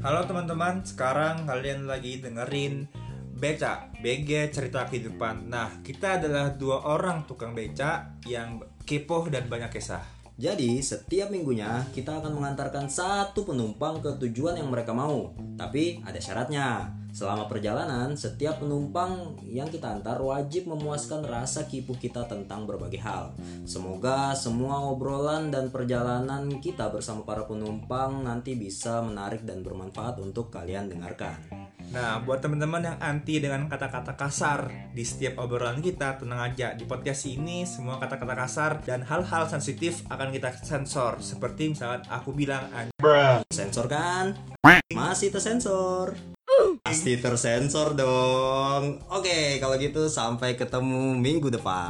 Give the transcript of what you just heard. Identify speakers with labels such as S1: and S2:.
S1: Halo teman-teman, sekarang kalian lagi dengerin Beca, BG Cerita Kehidupan Nah, kita adalah dua orang tukang beca yang kepo dan banyak kisah
S2: Jadi, setiap minggunya kita akan mengantarkan satu penumpang ke tujuan yang mereka mau. Tapi ada syaratnya. Selama perjalanan, setiap penumpang yang kita antar wajib memuaskan rasa kipu kita tentang berbagai hal. Semoga semua obrolan dan perjalanan kita bersama para penumpang nanti bisa menarik dan bermanfaat untuk kalian dengarkan.
S1: Nah, buat teman-teman yang anti dengan kata-kata kasar di setiap obrolan kita, tenang aja. Di podcast ini, semua kata-kata kasar dan hal-hal sensitif akan kita sensor. Seperti misalkan aku bilang, "An-
S2: Sensor kan? Masih tersensor. Pasti tersensor dong. Oke, kalau gitu sampai ketemu minggu depan.